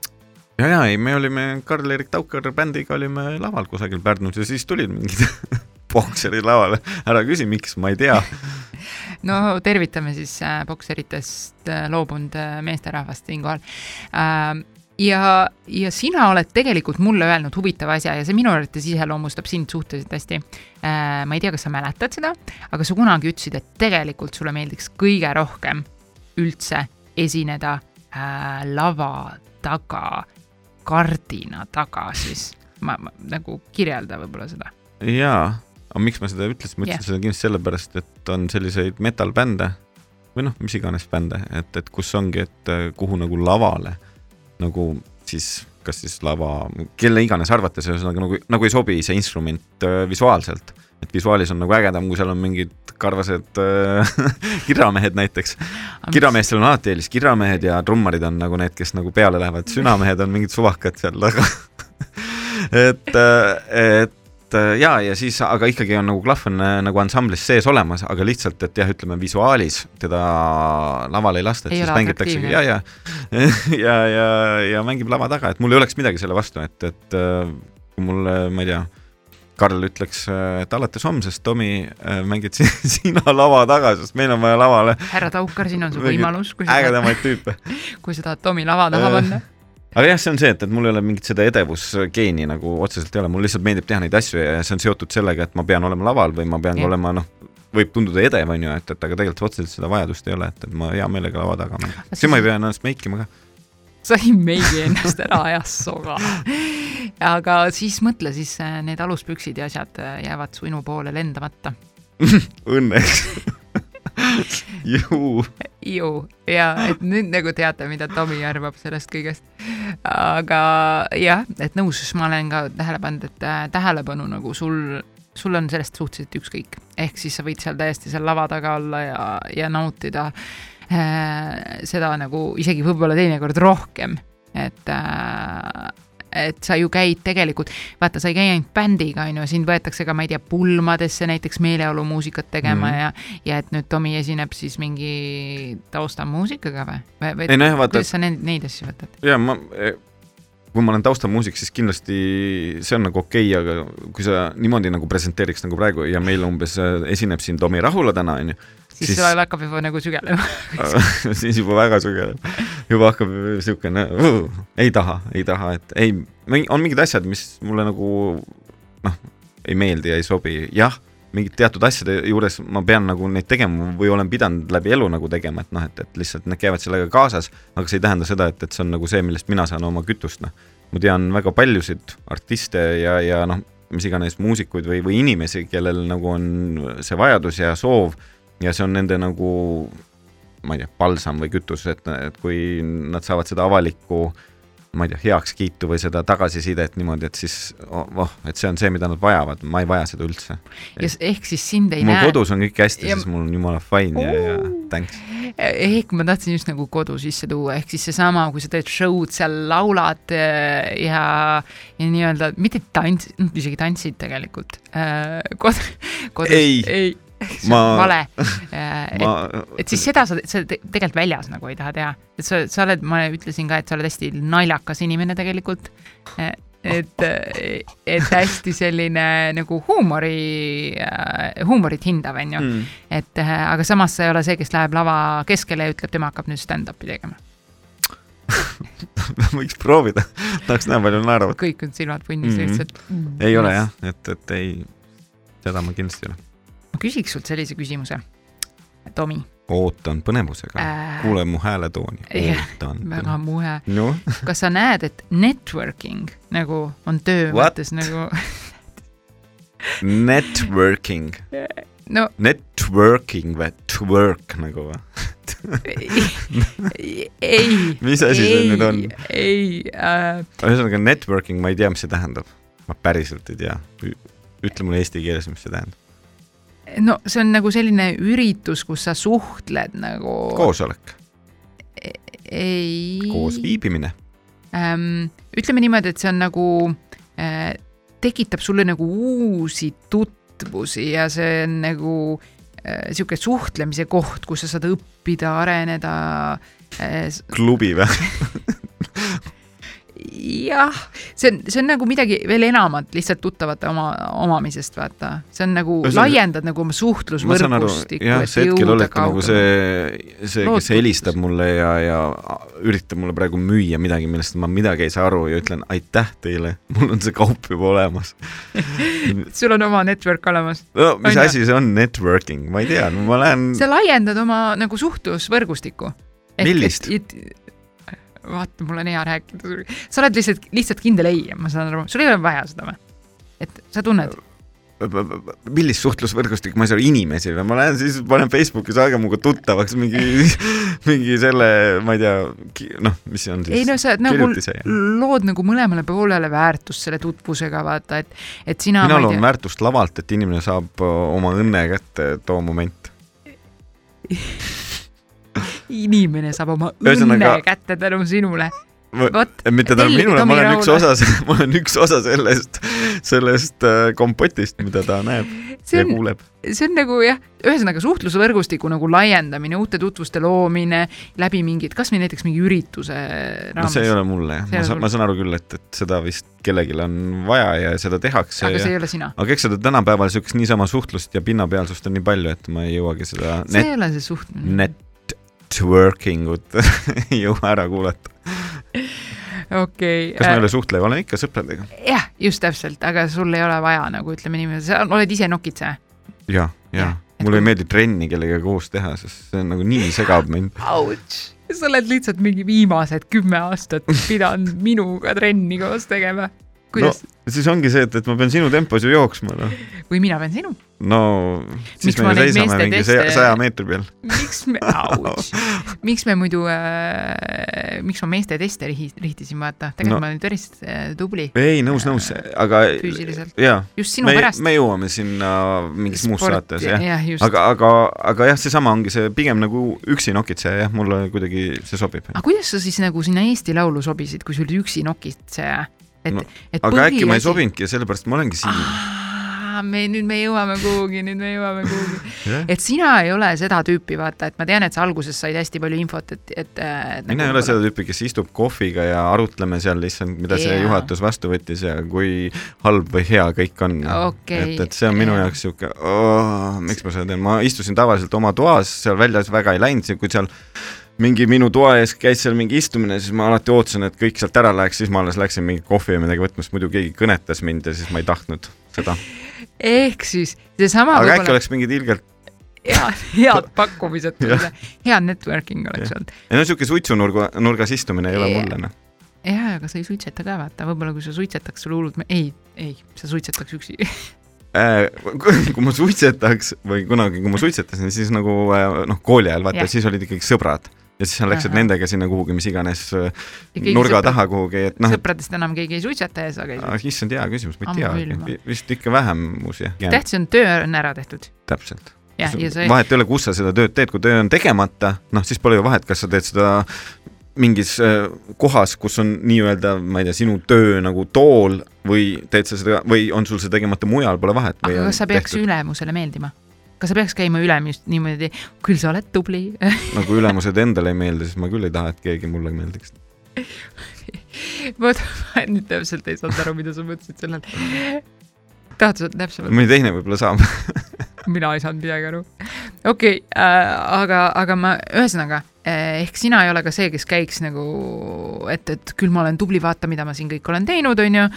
ja, ja ei, me olime Karl-Erik Taukar bändiga olime laval kusagil Pärnus ja siis tulid mingid bokserid lavale, ära küsi, miks, ma ei tea. No tervitame siis äh, bokseritest äh, loobunud äh, meesterahvast siinkohal äh,. ja, ja sina oled tegelikult mulle öelnud huvitava asja ja see minu arvates iseloomustab sind suhteliselt hästi äh,. ma ei tea, kas sa mäletad seda, aga sa kunagi ütlesid, et tegelikult sulle meeldiks kõige rohkem üldse esineda äh, lava taga, kardina taga siis. ma, ma nagu kirjelda võib-olla seda. jaa, aga miks ma seda ütlesin, ma ütlesin Jah. seda kindlasti sellepärast, et on selliseid metal-bände või noh, mis iganes bände, et, et kus ongi, et äh, kuhu nagu lavale nagu siis kas siis lava, kelle iganes arvates, ühesõnaga nagu, nagu ei sobi see instrument äh, visuaalselt. et visuaalis on nagu ägedam, kui seal on mingid karvased äh, kirramehed näiteks. kirrameestel on alati eelis, kirramehed ja trummarid on nagu need, kes nagu peale lähevad, sünamehed on mingid suvakad seal taga. et, et et äh, ja, ja siis, aga ikkagi on nagu klahv on äh, nagu ansamblis sees olemas, aga lihtsalt, et jah, ütleme visuaalis teda lavale ei lasta, et Ei siis mängitaksegi atraktiivne. ja, ja ja, ja, ja mängib lava taga, et mul ei oleks midagi selle vastu, et, et äh, kui mulle, ma ei tea, Karl ütleks, et alates homsest, Tomi, mängid si- sina lava taga, sest meil on vaja lavale härra Taukar, siin on Mingid võimalus, kui sa tahad, ägedamaid tüüpe. kui sa tahad Tomi lava taha panna. Aga jah, see on see, et, et mul ei ole mingit seda edevusgeeni nagu otseselt ei ole, mulle lihtsalt meeldib teha neid asju ja see on seotud sellega, et ma pean olema laval või ma pean ka olema noh, võib tunduda edev, on ju, et, et aga tegelikult otseselt seda vajadust ei ole, et, et ma hea meelega lava taga mängin. siis ma ei pea ennast meikima ka. sa ei meigi ennast ära ajas soga. aga siis mõtle, siis äh, need aluspüksid ja asjad äh, jäävad sinu poole lendamata. Õnneks. ju. ju, ja et nüüd nagu teate, mida Tomi arvab sellest kõigest. aga jah, et nõus, ma olen ka tähele pannud, et äh, tähelepanu nagu sul, sul on sellest suhteliselt ükskõik, ehk siis sa võid seal täiesti seal lava taga olla ja, ja nautida äh, seda nagu isegi võib-olla teinekord rohkem, et äh, et sa ju käid tegelikult, vaata, sa ei käi ainult bändiga, on ju, sind võetakse ka, ma ei tea, pulmadesse näiteks meeleolumuusikat tegema mm. ja, ja et nüüd Tomi esineb siis mingi taustamuusikaga või? või, ei noh, vaata, kuidas sa neid, neid asju võtad? ja ma, kui ma olen taustamuusik, siis kindlasti see on nagu okei okay,, aga kui sa niimoodi nagu presenteeriks nagu praegu ja meil umbes äh, esineb siin Tomi Rahula täna, onju, siis, siis... sul hakkab juba nagu sügelema. siis juba väga sügav, juba hakkab siukene, ei taha, ei taha, et ei, on mingid asjad, mis mulle nagu noh, ei meeldi ja ei sobi, jah, mingid teatud asjade juures ma pean nagu neid tegema või olen pidanud läbi elu nagu tegema, et noh, et, et lihtsalt need käivad sellega kaasas, aga see ei tähenda seda, et, et see on nagu see, millest mina saan oma kütust, noh. ma tean väga paljusid artiste ja, ja noh, mis iganes muusikuid või, või inimesi, kellel nagu on see vajadus ja soov ja see on nende nagu ma ei tea, palsam või kütus, et, et kui nad saavad seda avalikku ma ei tea, heakskiitu või seda tagasisidet niimoodi, et siis oh, et see on see, mida nad vajavad, ma ei vaja seda üldse. ehk siis sind ei mul näe. kodus on kõik hästi Ja- siis mul on jumala fine ja, ja thanks. ehk ma tahtsin just nagu kodu sisse tuua, ehk siis seesama, kui sa teed show'd seal, laulad äh, ja, ja nii-öelda mitte tants, isegi tantsid tegelikult äh,. kod-, kodus, Ei. ei, Ma- on vale äh,. ma et, et siis seda sa, sa te- tegelikult väljas nagu ei taha teha, et sa, sa oled, ma ütlesin ka, et sa oled hästi naljakas inimene tegelikult. et, et hästi selline nagu huumori, huumorit hindav, onju. mm. et äh, aga samas sa ei ole see, kes läheb lava keskele ja ütleb, tema hakkab nüüd stand-up'i tegema. võiks proovida, tahaks näha, palju naeravad. kõik on silmad punnis Mhm. lihtsalt. ei ole jah, et, et ei, seda ma kindlasti ei ole. Ma küsiks sult sellise küsimuse, Tomi, ootan põnevusega Äh, kuule mu hääletooni, väga muhe. noh, kas sa näed, et networking nagu on töö What? mõttes nagu, networking, no networking või twerk nagu või? ei, ei. Mis asi see nüüd on? ei äh,, ühesõnaga networking, ma ei tea, mis see tähendab. ma päriselt ei tea. ütle mulle eesti keeles, mis see tähendab. No see on nagu selline üritus, kus sa suhtled nagu. koosolek, ei. koos viibimine. ähm,. ütleme niimoodi, et see on nagu äh,, tekitab sulle nagu uusi tutvusi ja see on nagu äh, sihuke suhtlemise koht, kus sa saad õppida, areneda äh,. klubi või? jah, see on, see on nagu midagi veel enamat lihtsalt tuttavate oma, omamisest, vaata, see on nagu Ühesõnaga- laiendad nagu oma suhtlusvõrgustikku, jah, et see hetkel olete nagu kaugemale. see, see, kes helistab mulle ja, ja üritab mulle praegu müüa midagi, millest ma midagi ei saa aru ja ütlen aitäh teile, mul on see kaup juba olemas. sul on oma network olemas. no mis On asi see on networking, ma ei tea, ma lähen, sa laiendad oma nagu suhtlusvõrgustikku. Millist? vaata, mul on hea rääkida, sa oled lihtsalt, lihtsalt kindel ei, ma saan aru, sul ei ole vaja seda või? et sa tunned, millist suhtlusvõrgustikku, ma ei saa aru, inimesi või, ma lähen siis panen Facebooki, saage minuga tuttavaks mingi, mingi selle, ma ei tea, noh, mis see on siis? ei no sa nagu lood nagu mõlemale poolele väärtust selle tutvusega, vaata, et, et sina. mina loon väärtust lavalt, et inimene saab oma õnne kätte too moment. inimene saab oma Ühesõnaga- õnne kätte tänu sinule. vot, mitte tänu minule, ma olen üks osa, ma olen üks osa sellest, sellest äh, kompotist, mida ta näeb see ja on, kuuleb. see on nagu jah, ühesõnaga suhtlusvõrgustiku nagu laiendamine, uute tutvuste loomine läbi mingid, kasvõi näiteks mingi ürituse no raames see ei ole mulle jah, ma saan, ma saan aru küll, et, et seda vist kellelgi on vaja ja seda tehakse aga ja see ei ole sina. aga eks seda tänapäeval siukest niisama suhtlust ja pinnapealsust on nii palju, et ma ei jõuagi seda see net, ei ole see suhtlemine. Networking ut ei jõua ära kuulata. okei. kas ma ei ole suhtleja, olen ikka sõpradega. jah, just täpselt, aga sul ei ole vaja nagu ütleme niimoodi, sa oled ise nokitseja. ja, ja et mulle kui- ei meeldi trenni kellegagi koos teha, sest see on nagu nii segab mind. Ouch, sa oled lihtsalt mingi viimased kümme aastat pidanud minuga trenni koos tegema. kuidas no., siis ongi see, et, et ma pean sinu tempos ju jooksma, noh. või mina pean sinu, no siis Miks me ju seisame mingi teste- saja saja meetri peal. miks me, miks me muidu äh,, miks ma meeste teste rihtisin, vaata, tegelikult No. ma olin päris äh, tubli ei, nõus, nõus, aga füüsiliselt, jaa, just sinu me pärast. me jõuame sinna mingis muus saates, jah. just. aga, aga, aga jah, seesama ongi see pigem nagu üksi nokitseja jah, mulle kuidagi see sobib. aga kuidas sa siis nagu sinna Eesti Laulu sobisid, kui sul oli üksi nokitseja? et No, et aga äkki ma ei. sobinudki ja sellepärast ma olengi siin. Me nüüd me jõuame kuhugi, nüüd me jõuame kuhugi. jah, et sina ei ole seda tüüpi, vaata, et ma tean, et sa alguses said hästi palju infot, et, et, et. mina ei ole seda tüüpi, kes istub kohviga ja arutleme seal lihtsalt, mida see Jaa. juhatus vastu võttis ja kui halb või hea kõik on. Okei. et, et see on minu Jaa. jaoks sihuke oh,, miks ma seda teen, ma istusin tavaliselt oma toas, seal väljas väga ei läinud, kui seal mingi minu toa ees käis seal mingi istumine, siis ma alati ootasin, et kõik sealt ära läheks, siis ma alles läksin mingi kohvi või midagi võtma, sest muidu keegi kõnetas mind ja siis ma ei tahtnud seda. Ehk siis seesama aga äkki oleks mingid ilgelt, head, head pakkumised Jah., hea networking oleks olnud. ei no sihuke suitsunurga, nurgas istumine ei ole mulle noh. jaa, aga sa ei suitseta ka, vaata, võib-olla kui sa suitsetaks, sul hullult, ei, ei, sa suitsetaks üksi. Äh, kui ma suitsetaks või kunagi, kui ma suitsetasin, siis nagu äh, noh, kooli ajal vaata siis olid ikkagi sõbrad ja siis sa läksid Ahah. nendega sinna kuhugi, mis iganes äh, nurga sõpra- taha kuhugi, et noh, sõpradest enam keegi ei suitseta ja sa käisid. et issand hea küsimus, ma ei teagi, vist ikka vähemus jah, tähtis on, töö on ära tehtud. täpselt. jah, ja sa vahet ei ole, kus sa seda tööd teed, kui töö on tegemata, noh siis pole ju vahet, kas sa teed seda mingis äh, kohas, kus on nii-öelda, ma ei tea, sinu töö nagu tool või teed sa seda või on sul see tegemata mujal, pole vahet. aga kas sa peaks ülemusele meeldima? Kas sa peaks käima ülemist niimoodi, küll sa oled tubli no kui ülemused endale ei meeldi, siis ma küll ei taha, et keegi mulle meeldiks. ma nüüd täpselt ei saanud aru, mida sa mõtlesid sellel. tahad sa täpsemalt? mõni teine võib-olla saab. mina ei saanud midagi aru. okei okay, äh,, aga, aga ma ühesõnaga eh, ehk sina ei ole ka see, kes käiks nagu, et, et küll ma olen tubli, vaata, mida ma siin kõik olen teinud, onju.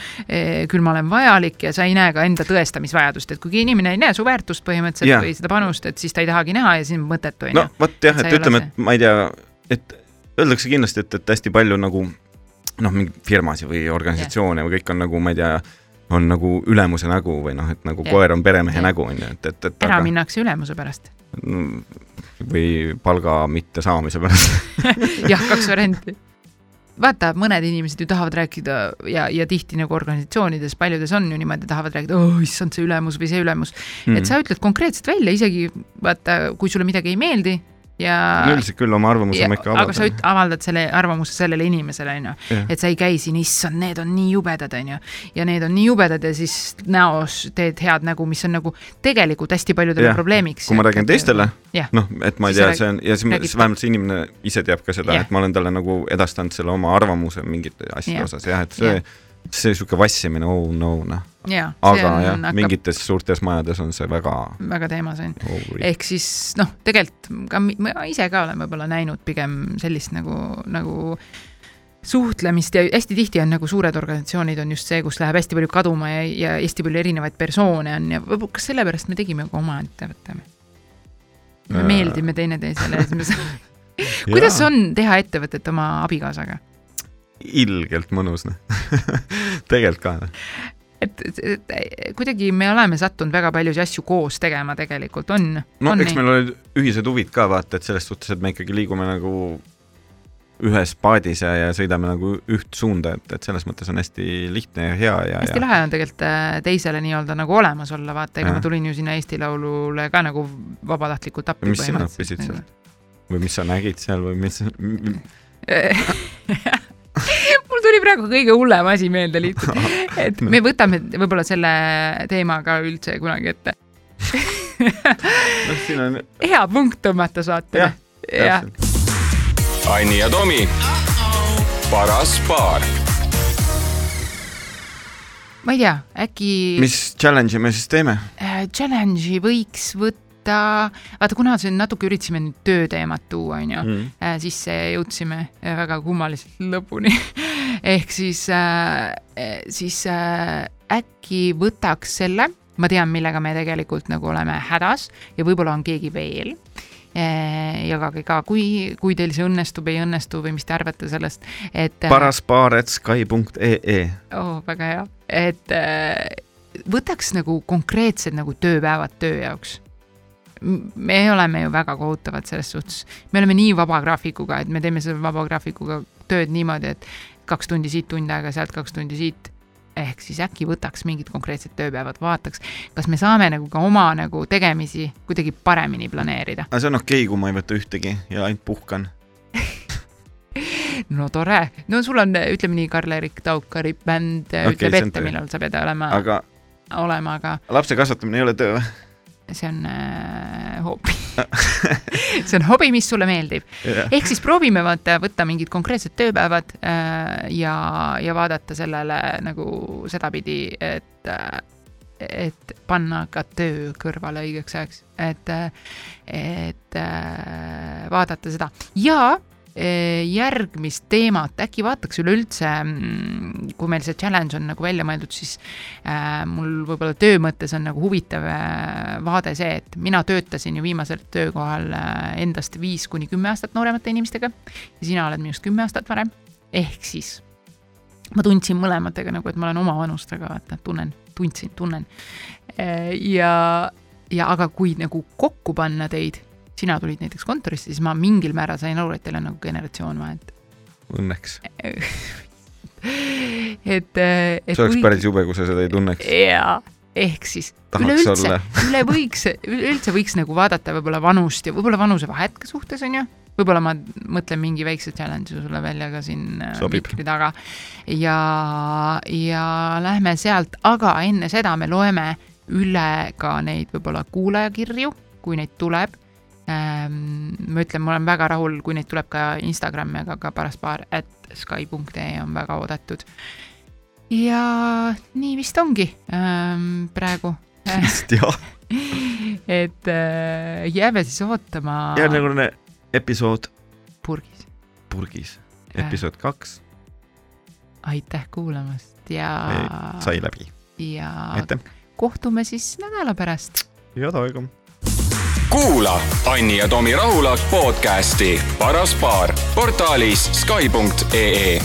küll ma olen vajalik ja sa ei näe ka enda tõestamisvajadust, et kui inimene ei näe su väärtust põhimõtteliselt yeah. või seda panust, et siis ta ei tahagi näha ja siis on mõttetu, no onju. vot jah, Et ütleme, et ma ei tea, et öeldakse kindlasti, et, et hästi palju nagu noh, mingi firmasid või organisatsioone või kõik on nagu, ma ei tea, on nagu ülemuse nägu või noh, et nagu Jah. koer on peremehe Jah. nägu onju, et, et, et ära aga minnakse ülemuse pärast. või palga mitte saamise pärast. jah, kaks varianti. vaata, mõned inimesed ju tahavad rääkida ja, ja tihti nagu organisatsioonides, paljudes on ju niimoodi, tahavad rääkida, oh issand, see ülemus või see ülemus mm.. et sa ütled konkreetselt välja, isegi vaata, kui sulle midagi ei meeldi ja üldiselt küll oma arvamuse ja, ma ikka aga sa avaldan. avaldad selle arvamuse sellele inimesele, onju. Et sa ei käi siin, issand, need on nii jubedad, onju. ja need on nii jubedad ja siis näos teed head nägu, mis on nagu tegelikult hästi paljudele probleemiks. kui ma räägin teistele, noh, et ma ei tea, see on ja siis räägid- vähemalt see inimene ise teab ka seda et ma olen talle nagu edastanud selle oma arvamuse mingite asjade osas jah, et see Jah. See sihuke vassimine, oh no noh, ja. aga jah, mingites suurtes majades on see väga väga teemas on. oh, ehk siis noh, tegelikult ka ma ise ka olen võib-olla näinud pigem sellist nagu, nagu suhtlemist ja hästi tihti on nagu suured organisatsioonid on just see, kus läheb hästi palju kaduma ja, ja hästi palju erinevaid persoone on ja võib-olla kas sellepärast me tegime ka oma ettevõtte? me Äh. meeldime teineteisele ja siis me saame kuidas on teha ettevõtet oma abikaasaga? Ilgelt mõnus noh tegelikult ka noh et, et, et kuidagi me oleme sattunud väga paljusid asju koos tegema tegelikult, on? no on eks meil olid ühised huvid ka vaata, et selles suhtes, et me ikkagi liigume nagu ühes paadis ja, ja sõidame nagu üht suunda, et, et selles mõttes on hästi lihtne ja hea ja, hästi ja lahe on tegelikult äh, teisele nii-öelda nagu olemas olla, vaata, ega ma tulin ju sinna Eesti Laulule ka nagu vabatahtlikult appi. Mis sina õppisid sealt? või mis sa nägid seal või mis mul tuli praegu kõige hullem asi meelde lihtsalt, et me võtame võib-olla selle teema ka üldse kunagi ette. noh, siin on hea punkt tõmmata saatele jah,. täpselt. Anni ja Tomi, paras paar ma ei tea, äkki mis challenge'i me siis teeme? äh, challenge'i võiks võtta, vaata, kuna siin natuke üritasime nüüd tööteemat tuua, onju, Mm. sisse jõudsime äh, väga kummaliselt lõpuni. ehk siis äh,, siis äh, äkki võtaks selle, ma tean, millega me tegelikult nagu oleme hädas ja võib-olla on keegi veel. jagage ka, kui, kui teil see õnnestub, ei õnnestu või mis te arvate sellest, et. paraspaar.sky.ee oh,. väga hea, et äh, võtaks nagu konkreetsed nagu tööpäevad töö jaoks. Me oleme ju väga kohutavad selles suhtes, me oleme nii vaba graafikuga, et me teeme selle vaba graafikuga tööd niimoodi, et kaks tundi siit tund aega, sealt kaks tundi siit ehk siis äkki võtaks mingid konkreetsed tööpäevad, vaataks, kas me saame nagu ka oma nagu tegemisi kuidagi paremini planeerida. aga see on okei okay,, kui ma ei võta ühtegi ja ainult puhkan. no tore, no sul on, ütleme nii, Karl-Erik Taukari bänd okay, ütleb ette, millal sa pead olema aga..., aga olema, aga lapse kasvatamine ei ole töö või? See on äh, hobi see on hobi, mis sulle meeldib. ehk siis proovime vaata võtta mingid konkreetsed tööpäevad äh, ja, ja vaadata sellele nagu sedapidi, et äh, et panna ka töö kõrvale õigeks ajaks, et, et äh, vaadata seda. Ja äh, järgmist teemat äkki vaataks üleüldse, kui meil see challenge on nagu välja mõeldud, siis äh, mul võib-olla töö mõttes on nagu huvitav äh, vaade see, et mina töötasin ju viimasel töökohal äh, endast viis kuni kümme aastat nooremate inimestega ja sina oled minust kümme aastat vanem. ehk siis ma tundsin mõlematega nagu, et ma olen oma vanustega, vaata, tunnen, tundsin, tunnen. ja, ja aga kui nagu kokku panna teid, sina tulid näiteks kontorisse, siis ma mingil määral sain aru, et teil on nagu generatsioon vahet. õnneks. et, et see oleks päris jube, kui sa seda ei tunneks. jaa, ehk siis üleüldse üle võiks, üleüldse võiks nagu vaadata võib-olla vanust ja võib-olla vanusevahet ka suhtes onju. võib-olla ma mõtlen mingi väikse challenge'i sulle välja ka siin äh, mikri taga ja, ja lähme sealt, aga enne seda me loeme üle ka neid võib-olla kuulajakirju, kui neid tuleb. Ma ütlen, ma olen väga rahul, kui neid tuleb ka Instagrami, aga ka paraspaar at Sky.ee on väga oodatud. ja nii vist ongi ähm, praegu, vist jah. et äh, jääme siis ootama järjekordne episood purgis. purgis, episood kaks aitäh kuulamast ja, sai läbi. ja aitäh. kohtume siis nädala pärast head aega. Kuula Anni ja Tomi Rahula podcasti Paras paar portaalis Sky.ee